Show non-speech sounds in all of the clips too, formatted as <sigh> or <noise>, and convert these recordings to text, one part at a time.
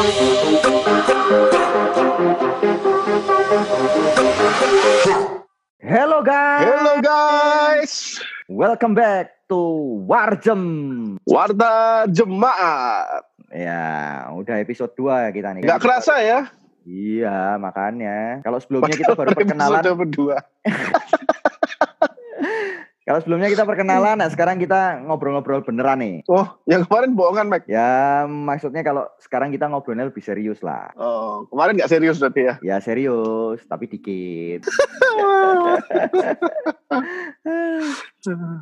Hello guys. Hello guys, Welcome back to Warjem. Warta Jemaat. Ya, udah episode 2 kita nih. Nggak kerasa ya? Iya, makanya. Kalau sebelumnya kita baru perkenalan. Episode berdua. <laughs> Kalau sebelumnya kita perkenalan, nah sekarang kita ngobrol-ngobrol beneran nih. Oh, yang kemarin bohongan, Mac. Ya, maksudnya kalau sekarang kita ngobrolnya lebih serius lah. Oh, kemarin nggak serius berarti ya? Ya serius, tapi dikit. <laughs>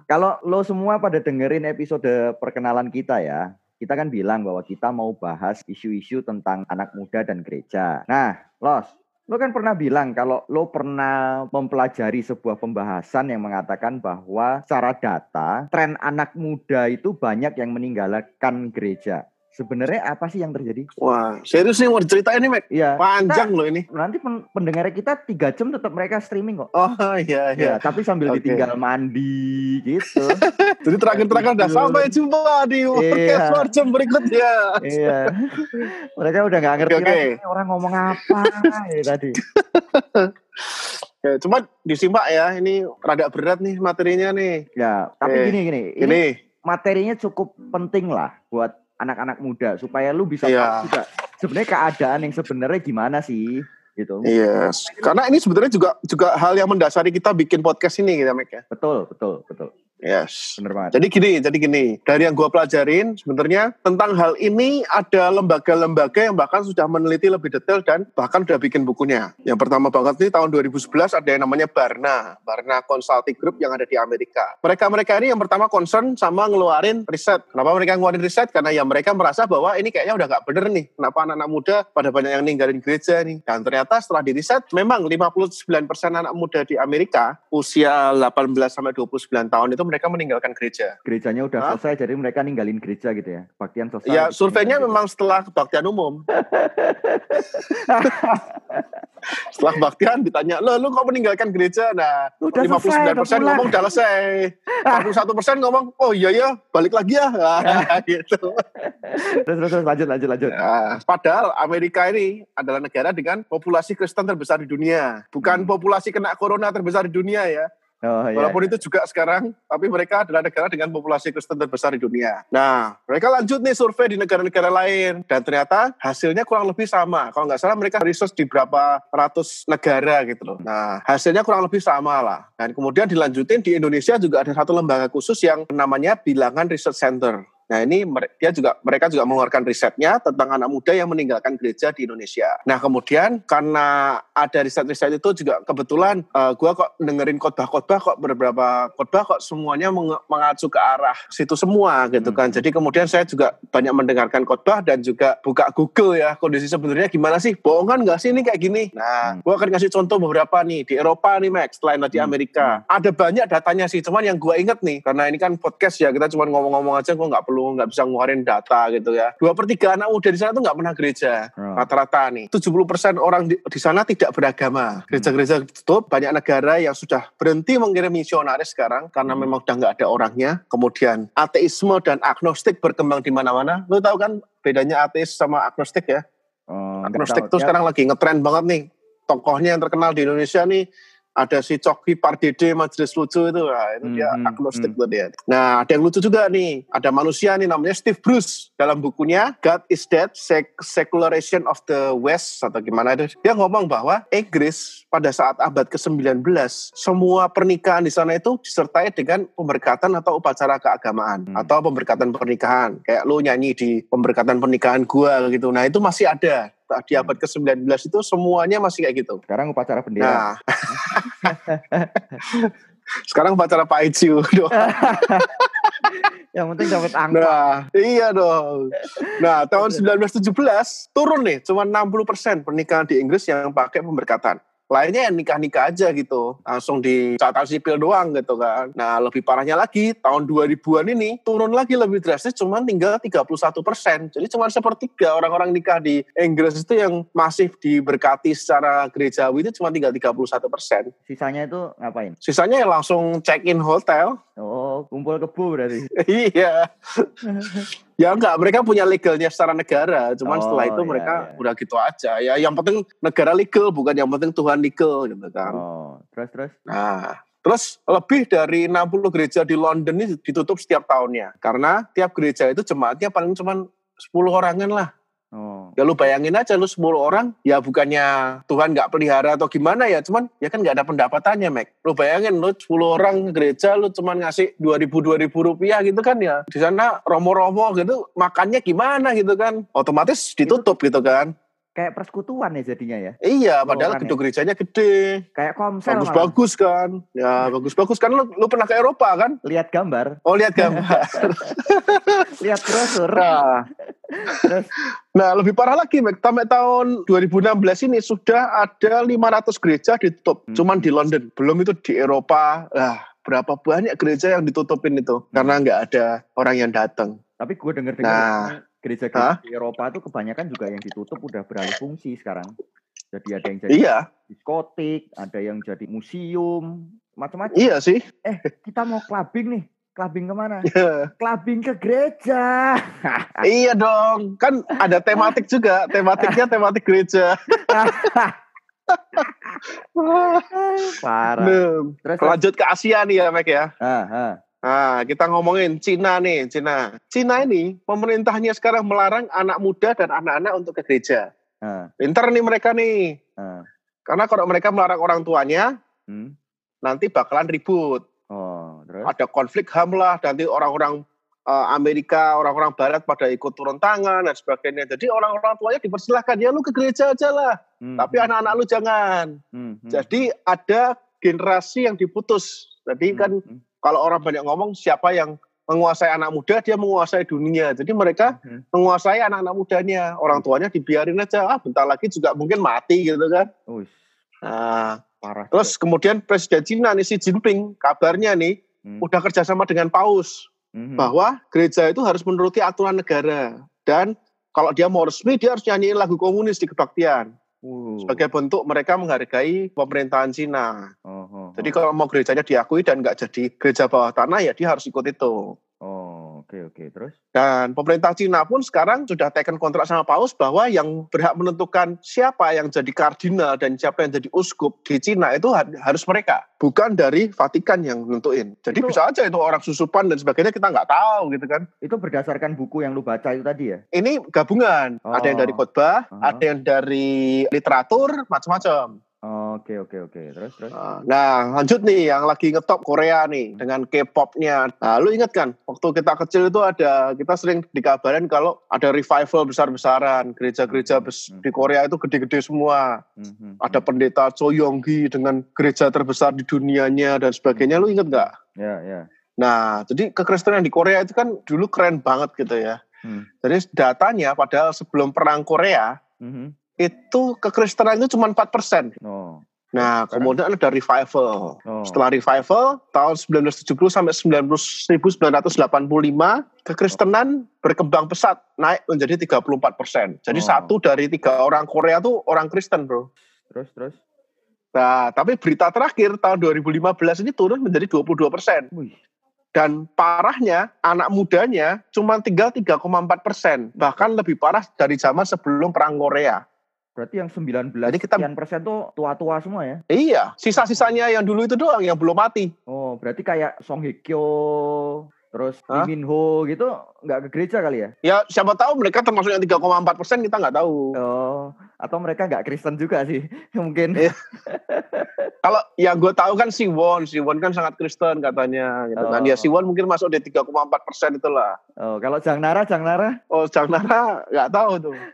Kalau lo semua pada dengerin episode perkenalan kita ya, kita kan bilang bahwa kita mau bahas isu-isu tentang anak muda dan gereja. Nah, Los, lo kan pernah bilang kalau lo pernah mempelajari sebuah pembahasan yang mengatakan bahwa secara data, tren anak muda itu banyak yang meninggalkan gereja. Sebenarnya apa sih yang terjadi? Wah, serius nih mau diceritain nih, Mac. Iya. Panjang loh ini. Nanti pen- pendengar kita tiga jam tetap mereka streaming kok. Oh, iya, iya. Ya, tapi sambil Oke. ditinggal mandi gitu. <laughs> Jadi terakhir-terakhir udah Gitu. sampai jumpa di podcast Iya. Warjem berikutnya. iya. Mereka udah nggak ngerti Oke, oke. lagi orang ngomong apa <laughs> ya tadi. Ya, cuma disimak ya, ini rada berat nih materinya nih. Ya, tapi Oke. gini gini. Ini Ini, materinya cukup penting lah buat anak-anak muda supaya lu bisa Iya. tahu juga sebenarnya keadaan yang sebenarnya gimana sih gitu. yes. Karena ini sebenarnya juga juga hal yang mendasari kita bikin podcast ini gitu, Mac ya. Betul, betul, betul. Yes. Bener banget. Jadi gini, jadi gini. Dari yang gue pelajarin, sebenarnya tentang hal ini ada lembaga-lembaga yang bahkan sudah meneliti lebih detail dan bahkan sudah bikin bukunya. Yang pertama banget nih tahun 2011 ada yang namanya Barna, Barna Consulting Group yang ada di Amerika. Mereka-mereka ini yang pertama concern sama ngeluarin riset. Kenapa mereka ngeluarin riset? Karena ya mereka merasa bahwa ini kayaknya udah nggak bener nih. Kenapa anak-anak muda pada banyak yang ninggalin gereja nih. Dan ternyata setelah di riset, memang 59% anak muda di Amerika usia 18 sampai 29 tahun itu mereka meninggalkan gereja. Gerejanya udah Hah? selesai jadi mereka ninggalin gereja gitu ya. Kebaktian selesai. Ya, gitu, surveinya ninggalin memang setelah kebaktian umum. <laughs> setelah kebaktian ditanya, lo lu kok meninggalkan gereja? Nah, Udah 59 selesai, udah persen pulang. ngomong udah selesai. 41 persen ngomong, oh iya ya, balik lagi ya. <laughs> <laughs> Gitu. Terus, terus, terus, lanjut, lanjut, lanjut. Nah, padahal Amerika ini adalah negara dengan populasi Kristen terbesar di dunia. Bukan Hmm. populasi kena corona terbesar di dunia ya. Oh, iya, Walaupun iya. itu juga sekarang, tapi mereka adalah negara dengan populasi Kristen terbesar di dunia. Nah, mereka lanjut nih survei di negara-negara lain. Dan ternyata hasilnya kurang lebih sama. Kalau nggak salah mereka research di berapa ratus negara gitu loh. Nah, hasilnya kurang lebih sama lah. Dan kemudian dilanjutin di Indonesia juga ada satu lembaga khusus yang namanya Bilangan Research Center. Nah ini dia juga mereka juga mengeluarkan risetnya tentang anak muda yang meninggalkan gereja di Indonesia. Nah kemudian karena ada riset-riset itu juga kebetulan eh, gua kok dengerin khotbah-khotbah kok beberapa khotbah kok semuanya menge- mengacu ke arah situ semua gitu kan. Jadi kemudian saya juga banyak mendengarkan khotbah dan juga buka Google ya kondisi sebenarnya gimana sih bohongan nggak sih ini kayak gini. Nah gua akan kasih contoh beberapa nih di Eropa nih Max selain di Hmm, Amerika. Ada banyak datanya sih cuman yang gua inget nih karena ini kan podcast ya kita cuma ngomong-ngomong aja gua nggak perlu nggak bisa ngeluarin data gitu ya. Dua per tiga anak muda di sana tuh nggak pernah gereja Oh. rata-rata nih 70% orang di, di sana tidak beragama gereja-gereja tutup banyak negara yang sudah berhenti mengirim misionaris sekarang karena Hmm. memang udah nggak ada orangnya kemudian ateisme dan agnostik berkembang di mana-mana lo tahu kan bedanya ateis sama agnostik ya nggak agnostik tahu. tuh Ya, sekarang lagi ngetren banget nih tokohnya yang terkenal di Indonesia nih ada si Coki Pardede Majelis Lucu itu. Nah, itu dia Hmm, hmm, agnostik tuh dia. Nah ada yang lucu juga nih. Ada manusia nih namanya Steve Bruce. Dalam bukunya God is Dead Sec- Secularization of the West atau gimana itu. Dia ngomong bahwa Inggris pada saat abad ke-19 semua pernikahan di sana itu disertai dengan pemberkatan atau upacara keagamaan. Hmm. atau pemberkatan pernikahan. Kayak lu nyanyi di pemberkatan pernikahan gua gitu. Nah itu masih ada di Hmm. abad ke-19 itu semuanya masih kayak gitu Sekarang upacara bendera. Nah, <laughs> sekarang upacara Pak Iciu <laughs> doang. <laughs> Yang penting dapat angka. Nah, iya dong. Nah, tahun 1917 turun nih, cuma 60% pernikahan di Inggris yang pakai pemberkatan. Lainnya yang nikah-nikah aja gitu. Langsung di catatan sipil doang gitu kan. Nah, lebih parahnya lagi, tahun 2000-an ini turun lagi lebih drastis cuma tinggal 31 persen. Jadi cuma sepertiga orang-orang nikah di Inggris itu yang masih diberkati secara gerejawi itu cuma tinggal 31 persen. Sisanya itu ngapain? Sisanya ya langsung check-in hotel. Oh, kumpul kebu berarti. <laughs> iya. <laughs> Ya enggak, mereka punya legalnya secara negara. Cuman Oh, setelah itu iya, mereka iya. udah gitu aja. Ya yang penting negara legal, bukan yang penting Tuhan legal gitu kan. Oh, terus terus. Nah, terus lebih dari 60 gereja di London ini ditutup setiap tahunnya. Karena tiap gereja itu jemaatnya paling cuma 10 orangan lah. Oh, Ya lu bayangin aja lu 10 orang, ya bukannya Tuhan nggak pelihara atau gimana ya, cuman ya kan nggak ada pendapatannya, Mek. Lu bayangin lu 10 orang gereja lu cuman ngasih 2000 2000 rupiah gitu kan ya. Di sana romo-romo gitu, makannya gimana gitu kan. Otomatis ditutup gitu kan. Kayak persekutuan ya jadinya ya. Iya, padahal gedung gerejanya gede. Kayak komsel malah. Bagus-bagus kan. Ya, bagus-bagus kan lu, lu pernah ke Eropa kan? Lihat gambar, Oh, lihat gambar. <laughs> lihat brosur. nah, Terus Nah, lebih parah lagi, Mek. Sampai tahun 2016 ini sudah ada 500 gereja ditutup. Hmm. Cuman di London. Belum itu di Eropa. Lah, berapa banyak gereja yang ditutupin itu. Karena nggak ada orang yang datang. tapi gue denger-dengar Nah. Gereja-gereja di Eropa tuh kebanyakan juga yang ditutup udah beralih fungsi sekarang. Jadi ada yang jadi Iya, diskotik, ada yang jadi museum, macam-macam. iya sih. Eh, kita mau clubbing nih. Clubbing ke mana? <laughs> Clubbing ke gereja. <laughs> iya dong. Kan ada tematik juga. Tematiknya tematik gereja. <laughs> Parah. Terus, terus. lanjut ke Asia nih ya, Mek ya. Ah, ah. Nah, kita ngomongin Cina nih, Cina. Cina ini pemerintahnya sekarang melarang anak muda dan anak-anak untuk ke gereja. ah, Pinter nih mereka nih. ah. Karena kalau mereka melarang orang tuanya, Hmm. nanti bakalan ribut. Oh, terus. Ada konflik HAM lah, nanti orang-orang eh, Amerika, orang-orang Barat pada ikut turun tangan dan sebagainya. Jadi orang-orang tuanya dipersilahkan, ya lu ke gereja aja lah. Hmm, Tapi hmm, anak-anak lu jangan. hmm, hmm. Jadi ada generasi yang diputus. Jadi Hmm, kan hmm, kalau orang banyak ngomong siapa yang menguasai anak muda, dia menguasai dunia. Jadi mereka hmm. menguasai anak-anak mudanya. Orang tuanya dibiarin aja, ah bentar lagi juga mungkin mati gitu kan. Uish, Nah, parah. terus kemudian Presiden Cina nih Xi Jinping, kabarnya nih Hmm, udah kerjasama dengan Paus hmm, bahwa gereja itu harus menuruti aturan negara dan kalau dia mau resmi dia harus nyanyiin lagu komunis di kebaktian uh, sebagai bentuk mereka menghargai pemerintahan Cina. oh, Jadi oh. kalau mau gerejanya diakui dan nggak jadi gereja bawah tanah ya dia harus ikut itu. Oh, oke oke. Terus? Dan pemerintah Cina pun sekarang sudah taken kontrak sama Paus bahwa yang berhak menentukan siapa yang jadi kardinal dan siapa yang jadi uskup di Cina itu ha- harus mereka, bukan dari Vatikan yang nentuin. Jadi Itu- bisa aja itu orang susupan dan sebagainya kita nggak tahu gitu kan. Itu berdasarkan buku yang lu baca itu tadi ya? Ini gabungan, ada yang dari Oh. khotbah, Aha. ada yang dari literatur, macam-macam. Oke oke oke. Terus terus? Nah, lanjut nih yang lagi ngetop Korea nih dengan K-popnya. Nah, lu inget kan waktu kita kecil itu ada kita sering dikabarin kalau ada revival besar-besaran gereja-gereja bes- Hmm. di Korea itu gede-gede semua. Hmm, hmm, Ada hmm. pendeta Cho Yonggi dengan gereja terbesar di dunianya dan sebagainya. Lu inget nggak? Ya ya. Nah, jadi kekristenan di Korea itu kan dulu keren banget gitu ya. Hmm. Jadi datanya padahal sebelum perang Korea mhm. Itu kekristenan itu cuma 4%. Oh. Nah, Sekarang? kemudian ada revival. Oh. Setelah revival tahun 1970 sampai 1985 kekristenan berkembang pesat naik menjadi 34 persen. Jadi Oh. satu dari tiga orang Korea tuh orang Kristen bro. Terus terus. Nah tapi berita terakhir tahun 2015 ini turun menjadi 22 persen. Dan parahnya anak mudanya cuma tinggal 3,4 persen. Bahkan lebih parah dari zaman sebelum perang Korea. Berarti yang 19 Jadi kita- sekian persen tuh tua-tua semua ya? Iya, sisa-sisanya yang dulu itu doang yang belum mati. Oh, berarti kayak Song Hye Kyo, terus Hah? Lee Min Ho gitu nggak ke gereja kali ya? Ya siapa tahu mereka termasuk yang 3,4 persen kita nggak tahu. Oh, atau mereka nggak Kristen juga sih? <laughs> Mungkin. Iya. Kalau yang gue tahu kan Siwon, Siwon kan sangat Kristen katanya gitu kan. Oh. Ya Siwon mungkin masuk di 3,4 persen itulah. Oh, kalau Jang Nara, Jang Nara? Oh Jang Nara nggak tahu tuh. <laughs>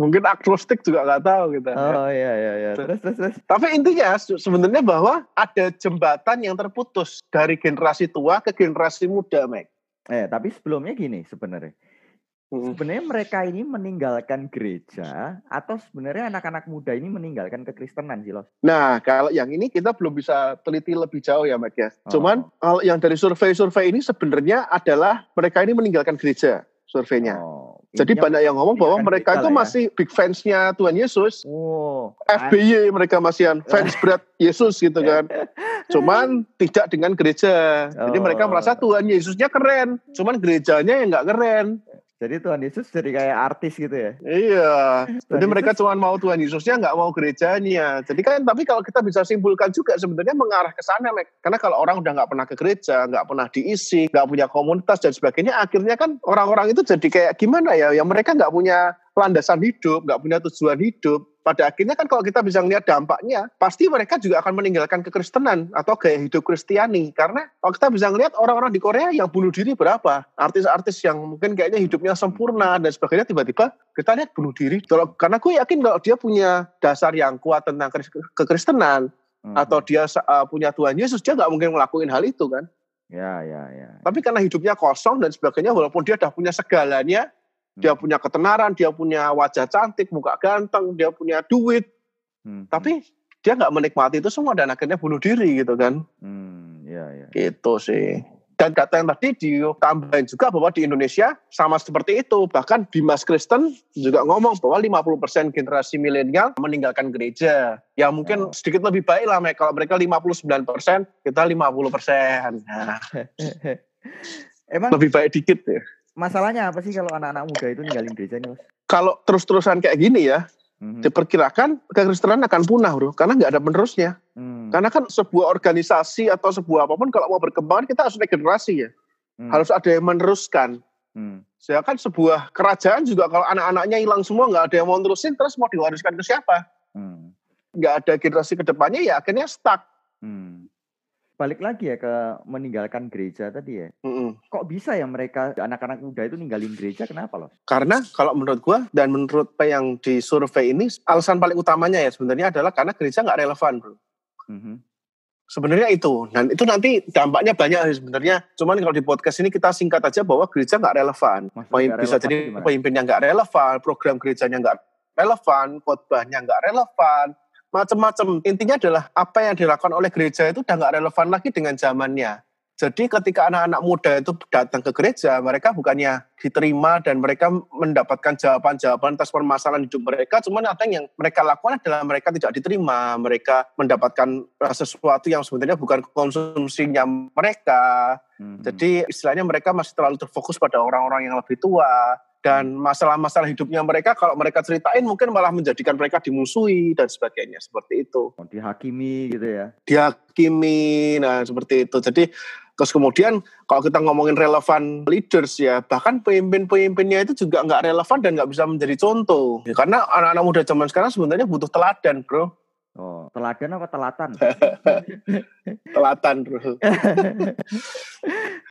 mungkin agnostik juga nggak tahu gitu. Oh iya iya iya. Terus terus terus. Tapi intinya se- sebenarnya bahwa ada jembatan yang terputus dari generasi tua ke generasi muda, Mek. Eh, tapi sebelumnya gini sebenarnya. Hmm. Sebenarnya mereka ini meninggalkan gereja atau sebenarnya anak-anak muda ini meninggalkan kekristenan sih, Los? Nah, kalau yang ini kita belum bisa teliti lebih jauh ya, Mek ya. Oh. Cuman kalau yang dari survei-survei ini sebenarnya adalah mereka ini meninggalkan gereja surveinya. Oh, Jadi Intinya banyak yang ngomong bahwa meninggalkan mereka itu ya. masih big fansnya Tuhan Yesus. Oh, FBY mereka masihan fans <laughs> berat Yesus gitu kan. Cuman tidak dengan gereja. Jadi mereka Oh. merasa Tuhan Yesusnya keren, cuman gerejanya yang nggak keren. Jadi Tuhan Yesus jadi kayak artis gitu ya? Iya. Jadi Tuhan mereka Yesus- cuma mau Tuhan Yesusnya nggak mau gerejanya. Jadi kan tapi kalau kita bisa simpulkan juga sebenarnya mengarah ke sana, Mek. Karena kalau orang udah nggak pernah ke gereja, nggak pernah diisi, nggak punya komunitas dan sebagainya, akhirnya kan orang-orang itu jadi kayak gimana ya? Yang mereka nggak punya landasan hidup, nggak punya tujuan hidup. Pada akhirnya kan kalau kita bisa melihat dampaknya, pasti mereka juga akan meninggalkan kekristenan atau gaya hidup Kristiani. Karena kalau kita bisa melihat orang-orang di Korea yang bunuh diri berapa? Artis-artis yang mungkin kayaknya hidupnya sempurna dan sebagainya, tiba-tiba kita lihat bunuh diri. Kalau karena gue yakin kalau dia punya dasar yang kuat tentang kris- kekristenan Hmm. atau dia uh, punya Tuhan Yesus, dia nggak mungkin ngelakuin hal itu kan. ya ya ya. Tapi karena hidupnya kosong dan sebagainya, walaupun dia udah punya segalanya, dia punya ketenaran, dia punya wajah cantik, muka ganteng, dia punya duit, Hmm, tapi dia nggak menikmati itu semua dan akhirnya bunuh diri gitu kan. hmm, ya ya. Gitu sih. Dan data yang tadi ditambahin juga bahwa di Indonesia sama seperti itu. Bahkan Dimas Kristen juga ngomong bahwa 50% generasi milenial meninggalkan gereja. Ya mungkin Oh. sedikit lebih baik lah. Kalau mereka 59%, kita 50%. Nah, <laughs> Emang lebih baik dikit ya. Masalahnya apa sih kalau anak-anak muda itu ninggalin gereja nih, Mas? Kalau terus-terusan kayak gini ya, Mhm. diperkirakan kekristenan akan punah, bro. Karena nggak ada penerusnya. Hmm, Karena kan sebuah organisasi atau sebuah apa pun kalau mau berkembang kita harus naik generasi ya. hmm, Harus ada yang meneruskan. hmm. Saya kan sebuah kerajaan juga kalau anak-anaknya hilang semua nggak ada yang mau terusin terus mau diwariskan ke siapa? Hmm. Nggak ada generasi ke depannya ya akhirnya stuck. Hmm. Balik lagi ya ke meninggalkan gereja tadi ya. Mm-mm. Kok bisa ya mereka anak-anak muda itu ninggalin gereja? Kenapa loh? Karena kalau menurut gua dan menurut apa yang di survei ini alasan paling utamanya ya sebenarnya adalah karena gereja nggak relevan bro. Mhm. Sebenarnya itu dan itu nanti dampaknya banyak sebenarnya. Cuman kalau di podcast ini kita singkat aja bahwa gereja nggak relevan. Maksudnya nggak bisa relevan jadi gimana? pemimpinnya nggak relevan, program gerejanya nggak relevan, khotbahnya nggak relevan, macam-macam. Intinya adalah apa yang dilakukan oleh gereja itu udah nggak relevan lagi dengan zamannya. Jadi ketika anak-anak muda itu datang ke gereja, mereka bukannya diterima dan mereka mendapatkan jawaban-jawaban atas permasalahan hidup mereka, cuman ada yang mereka lakukan adalah mereka tidak diterima, mereka mendapatkan eh, sesuatu yang sebenarnya bukan konsumsinya mereka, Mhm. jadi istilahnya mereka masih terlalu terfokus pada orang-orang yang lebih tua dan masalah-masalah hidupnya mereka kalau mereka ceritain mungkin malah menjadikan mereka dimusuhi dan sebagainya seperti itu. Oh, dihakimi gitu ya. Dihakimi, nah seperti itu. Jadi terus kemudian kalau kita ngomongin relevan leaders ya bahkan pemimpin-pemimpinnya itu juga nggak relevan dan nggak bisa menjadi contoh. Ya, karena anak-anak muda zaman sekarang sebenarnya butuh teladan bro. Oh, teladan apa telatan? <laughs> Telatan bro. <laughs>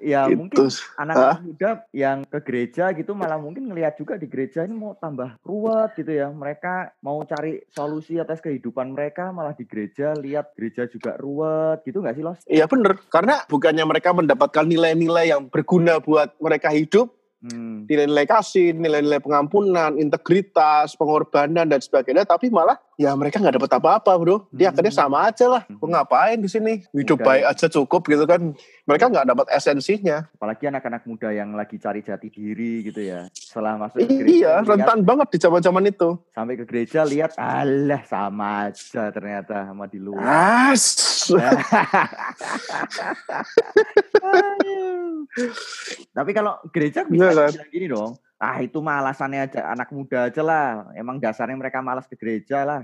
ya Gitu. mungkin anak-anak muda yang ke gereja gitu malah mungkin ngelihat juga di gereja ini mau tambah ruwet gitu ya. Mereka mau cari solusi atas kehidupan mereka malah di gereja lihat gereja juga ruwet gitu nggak sih Los? Iya bener, karena bukannya mereka mendapatkan nilai-nilai yang berguna buat mereka hidup, Hmm. nilai-nilai kasih, nilai-nilai pengampunan, integritas, pengorbanan dan sebagainya, tapi malah ya mereka nggak dapat apa-apa bro. Dia Hmm. akhirnya sama aja lah. Hmm. Gue ngapain di sini? Hidup baik aja cukup gitu kan. Mereka nggak dapat esensinya. Apalagi anak-anak muda yang lagi cari jati diri gitu ya. Setelah masuk ke gereja Iya, lihat- rentan banget di zaman-zaman itu. sampai ke gereja lihat alah sama aja ternyata sama di luar. As. <laughs> Tapi kalau gereja Iya bisa kan? bilang gini dong. Ah itu mah alasannya aja anak muda aja lah. Emang dasarnya mereka malas ke gereja lah.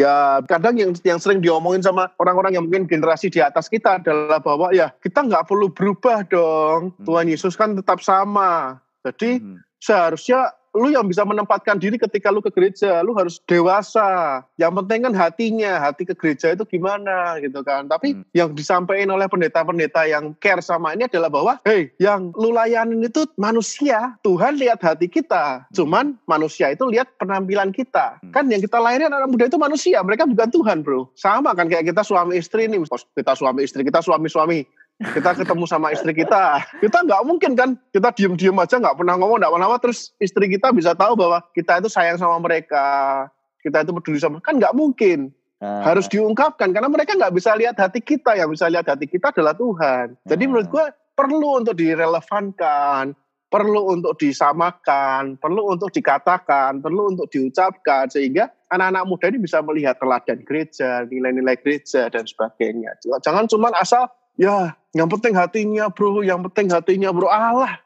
Ya kadang yang yang sering diomongin sama orang-orang yang mungkin generasi di atas kita adalah bahwa ya kita nggak perlu berubah dong. Hmm. Tuhan Yesus kan tetap sama. Jadi Hmm. seharusnya lu yang bisa menempatkan diri ketika lu ke gereja, lu harus dewasa. Yang penting kan hatinya, hati ke gereja itu gimana gitu kan. Tapi Hmm. yang disampaikan oleh pendeta-pendeta yang care sama ini adalah bahwa, hey, yang lu layanin itu manusia. Tuhan lihat hati kita. Cuman manusia itu lihat penampilan kita. Hmm. Kan yang kita layanin anak muda itu manusia, mereka bukan Tuhan bro. Sama kan kayak kita suami istri nih, kita suami istri, kita suami-suami kita ketemu sama istri kita. Kita nggak mungkin kan. Kita diem-diem aja nggak pernah ngomong nggak pernah apa terus istri kita bisa tahu bahwa kita itu sayang sama mereka. Kita itu peduli sama kan nggak mungkin. Ah, harus diungkapkan karena mereka nggak bisa lihat hati kita. Yang bisa lihat hati kita adalah Tuhan. Jadi Ah. menurut gua perlu untuk direlevankan perlu untuk disamakan, perlu untuk dikatakan, perlu untuk diucapkan sehingga anak-anak muda ini bisa melihat teladan gereja, nilai-nilai gereja dan sebagainya. Jangan cuma asal ya yang penting hatinya bro, yang penting hatinya bro. Allah,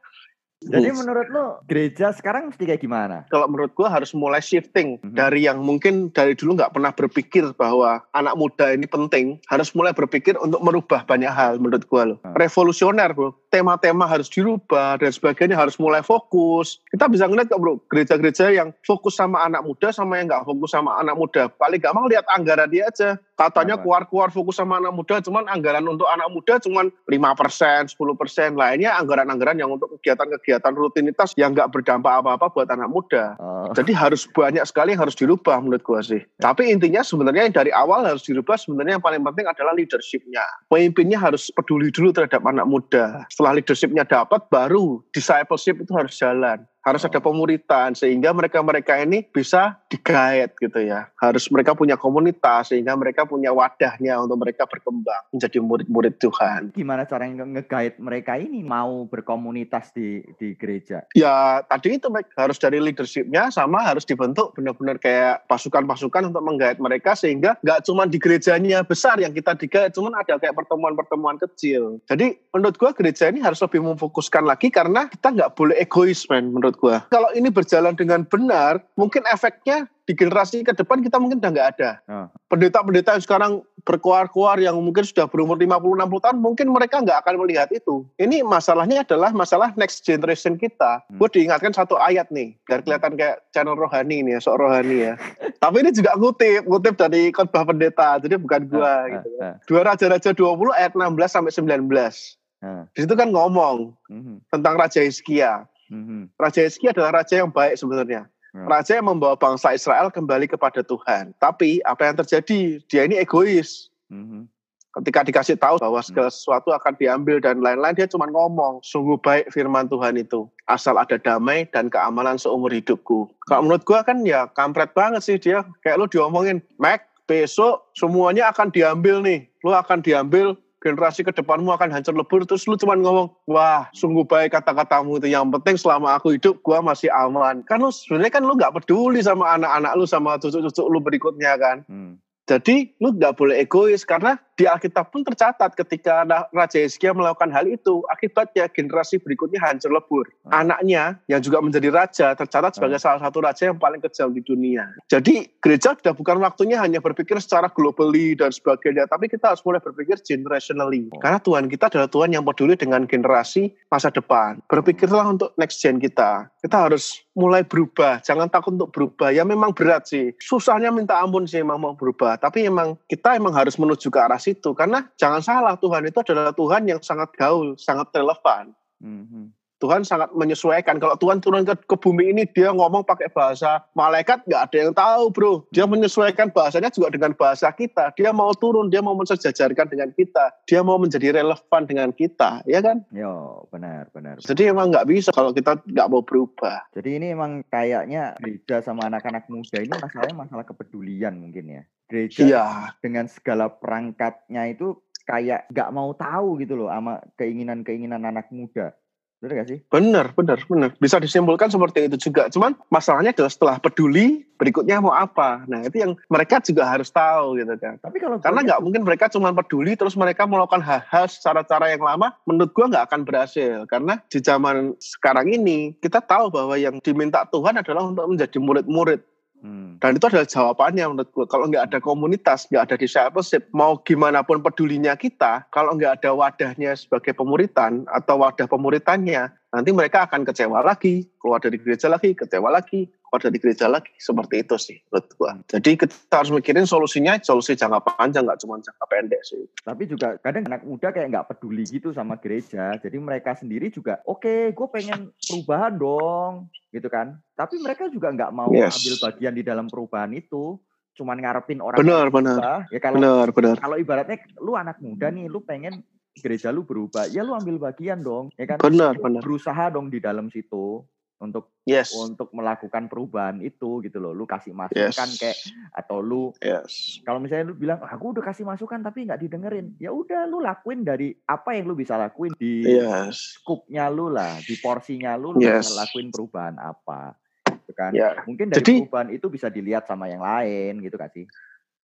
jadi menurut lo gereja sekarang mesti kayak gimana? Kalau menurut gua harus mulai shifting mm-hmm. dari yang mungkin dari dulu nggak pernah berpikir bahwa anak muda ini penting, harus mulai berpikir untuk merubah banyak hal menurut gua lo. Hmm. Revolusioner bro, tema-tema harus dirubah dan sebagainya harus mulai fokus. Kita bisa ngeliat kok bro, gereja-gereja yang fokus sama anak muda sama yang nggak fokus sama anak muda. Paling gampang lihat anggaran dia aja. Katanya keluar-keluar fokus sama anak muda, cuman anggaran untuk anak muda cuman 5%, 10%. Lainnya anggaran-anggaran yang untuk kegiatan-kegiatan kegiatan rutinitas yang nggak berdampak apa-apa buat anak muda. Oh. Jadi harus banyak sekali yang harus dirubah menurut gua sih. Ya. Tapi intinya sebenarnya yang dari awal harus dirubah sebenarnya yang paling penting adalah leadershipnya. Pemimpinnya harus peduli dulu terhadap anak muda. Setelah leadershipnya dapat, baru discipleship itu harus jalan harus ada pemuritan sehingga mereka-mereka ini bisa digait gitu ya. Harus mereka punya komunitas sehingga mereka punya wadahnya untuk mereka berkembang menjadi murid-murid Tuhan. Gimana cara ngegait mereka ini mau berkomunitas di di gereja? Ya tadi itu harus dari leadershipnya sama harus dibentuk benar-benar kayak pasukan-pasukan untuk menggait mereka sehingga nggak cuma di gerejanya besar yang kita digait, cuma ada kayak pertemuan-pertemuan kecil. Jadi menurut gua gereja ini harus lebih memfokuskan lagi karena kita nggak boleh egois men menurut menurut gua. Kalau ini berjalan dengan benar, mungkin efeknya di generasi ke depan kita mungkin udah nggak ada. Oh. Pendeta-pendeta yang sekarang berkuar-kuar yang mungkin sudah berumur 50-60 tahun, mungkin mereka nggak akan melihat itu. Ini masalahnya adalah masalah next generation kita. Hmm. Gue diingatkan satu ayat nih, biar kelihatan kayak channel rohani ini ya, sok rohani ya. Tapi ini juga ngutip, ngutip dari khotbah pendeta, jadi bukan gue. Uh, gitu. uh. Dua Raja-Raja 20 ayat 16 sampai 19. Uh. Di situ kan ngomong -huh. tentang Raja Hizkia. Mm-hmm. Raja Hizki adalah raja yang baik sebenarnya. Hmm. Raja yang membawa bangsa Israel kembali kepada Tuhan. Tapi apa yang terjadi? Dia ini egois. Mm-hmm. Ketika dikasih tahu bahwa segala mm. sesuatu akan diambil dan lain-lain, dia cuma ngomong, sungguh baik firman Tuhan itu. Asal ada damai dan keamanan seumur hidupku. Kalau menurut gua kan ya kampret banget sih dia. Kayak lu diomongin, Mac, besok semuanya akan diambil nih. Lu akan diambil generasi ke depanmu akan hancur lebur terus lu cuma ngomong wah sungguh baik kata-katamu itu. Yang penting selama aku hidup gua masih aman. Kan lu sebenarnya kan lu nggak peduli sama anak-anak lu sama cucu-cucu lu berikutnya kan. Hmm. jadi lu nggak boleh egois karena di Alkitab pun tercatat ketika Raja Hizkia melakukan hal itu, akibatnya generasi berikutnya hancur lebur. Hmm. Anaknya yang juga menjadi raja tercatat sebagai hmm. salah satu raja yang paling kejam di dunia. Jadi gereja sudah bukan waktunya hanya berpikir secara globally dan sebagainya, tapi kita harus mulai berpikir generationally. Hmm. Karena Tuhan kita adalah Tuhan yang peduli dengan generasi masa depan. Berpikirlah untuk next gen kita. Kita harus mulai berubah, jangan takut untuk berubah. Ya memang berat sih, susahnya minta ampun sih memang mau berubah. Tapi memang kita emang harus menuju ke arah situ karena jangan salah Tuhan itu adalah Tuhan yang sangat gaul, sangat relevan. Mm-hmm. Tuhan sangat menyesuaikan. Kalau Tuhan turun ke, ke bumi ini, dia ngomong pakai bahasa malaikat, nggak ada yang tahu, bro. Dia menyesuaikan bahasanya juga dengan bahasa kita. Dia mau turun, dia mau mensejajarkan dengan kita. Dia mau menjadi relevan dengan kita, ya kan? Yo, benar, benar. Jadi emang nggak bisa kalau kita nggak mau berubah. Jadi ini emang kayaknya gereja sama anak-anak muda ini masalahnya masalah kepedulian mungkin ya gereja iya. dengan segala perangkatnya itu kayak nggak mau tahu gitu loh sama keinginan-keinginan anak muda. Benar gak sih? Benar, benar, benar. Bisa disimpulkan seperti itu juga. Cuman masalahnya adalah setelah peduli, berikutnya mau apa? Nah itu yang mereka juga harus tahu gitu kan. Tapi kalau karena nggak mungkin mereka cuma peduli terus mereka melakukan hal-hal secara cara yang lama, menurut gua nggak akan berhasil. Karena di zaman sekarang ini kita tahu bahwa yang diminta Tuhan adalah untuk menjadi murid-murid Hmm. Dan itu adalah jawabannya menurut gue. Kalau nggak ada komunitas, nggak ada discipleship, mau gimana pun pedulinya kita, kalau nggak ada wadahnya sebagai pemuritan atau wadah pemuritannya, nanti mereka akan kecewa lagi, keluar dari gereja lagi, kecewa lagi, keluar dari gereja lagi. Seperti itu sih menurut gua. Jadi kita harus mikirin solusinya, solusi jangka panjang, nggak cuma jangka pendek sih. Tapi juga kadang anak muda kayak nggak peduli gitu sama gereja. Jadi mereka sendiri juga, oke okay, gue pengen perubahan dong, gitu kan. Tapi mereka juga nggak mau yes. ambil bagian di dalam perubahan itu cuman ngarepin orang benar benar ya kalau benar benar kalau ibaratnya lu anak muda nih lu pengen gereja lu berubah ya lu ambil bagian dong ya kan benar benar berusaha dong di dalam situ untuk Yes. untuk melakukan perubahan itu gitu loh. Lu kasih masukan Yes. kayak atau lu Yes. kalau misalnya lu bilang aku udah kasih masukan tapi nggak didengerin, ya udah lu lakuin dari apa yang lu bisa lakuin di Yes. skupnya lu lah, di porsinya lu, lu Yes. lakuin perubahan apa, gitu kan? Ya. Mungkin dari Jadi- perubahan itu bisa dilihat sama yang lain gitu kan sih?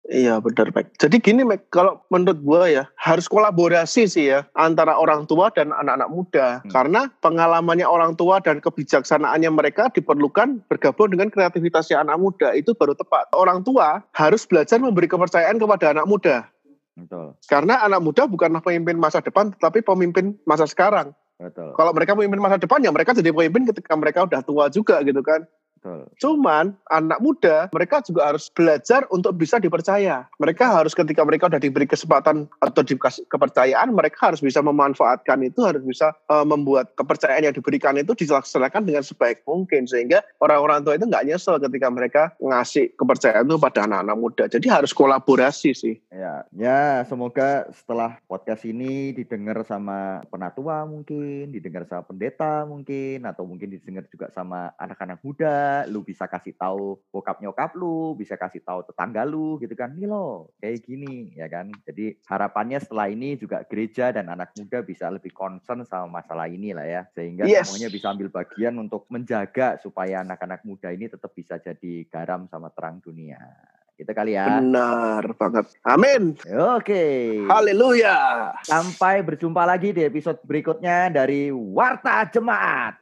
Iya benar Mac. Jadi gini Mac, kalau menurut gua ya harus kolaborasi sih ya antara orang tua dan anak-anak muda. Hmm. Karena pengalamannya orang tua dan kebijaksanaannya mereka diperlukan bergabung dengan kreativitasnya anak muda itu baru tepat. Orang tua harus belajar memberi kepercayaan kepada anak muda. Betul, Karena anak muda bukanlah pemimpin masa depan tetapi pemimpin masa sekarang. betul, Kalau mereka pemimpin masa depan ya mereka jadi pemimpin ketika mereka udah tua juga gitu kan. Betul. Cuman anak muda mereka juga harus belajar untuk bisa dipercaya. Mereka harus ketika mereka udah diberi kesempatan atau dikasih kepercayaan, mereka harus bisa memanfaatkan itu, harus bisa eh, membuat kepercayaan yang diberikan itu dilaksanakan dengan sebaik mungkin sehingga orang-orang tua itu nggak nyesel ketika mereka ngasih kepercayaan itu pada anak-anak muda. Jadi harus kolaborasi sih. Ya, ya semoga setelah podcast ini didengar sama penatua mungkin, didengar sama pendeta mungkin, atau mungkin didengar juga sama anak-anak muda. Lu bisa kasih tahu bokap nyokap lu, bisa kasih tahu tetangga lu gitu kan. Nih lo, kayak gini ya kan. Jadi harapannya setelah ini juga gereja dan anak muda bisa lebih concern sama masalah ini lah ya. Sehingga Yes. semuanya bisa ambil bagian untuk menjaga supaya anak-anak muda ini tetap bisa jadi garam sama terang dunia. Gitu kali ya. Benar banget. Amin. Oke. Haleluya. Sampai berjumpa lagi di episode berikutnya dari Warta Jemaat.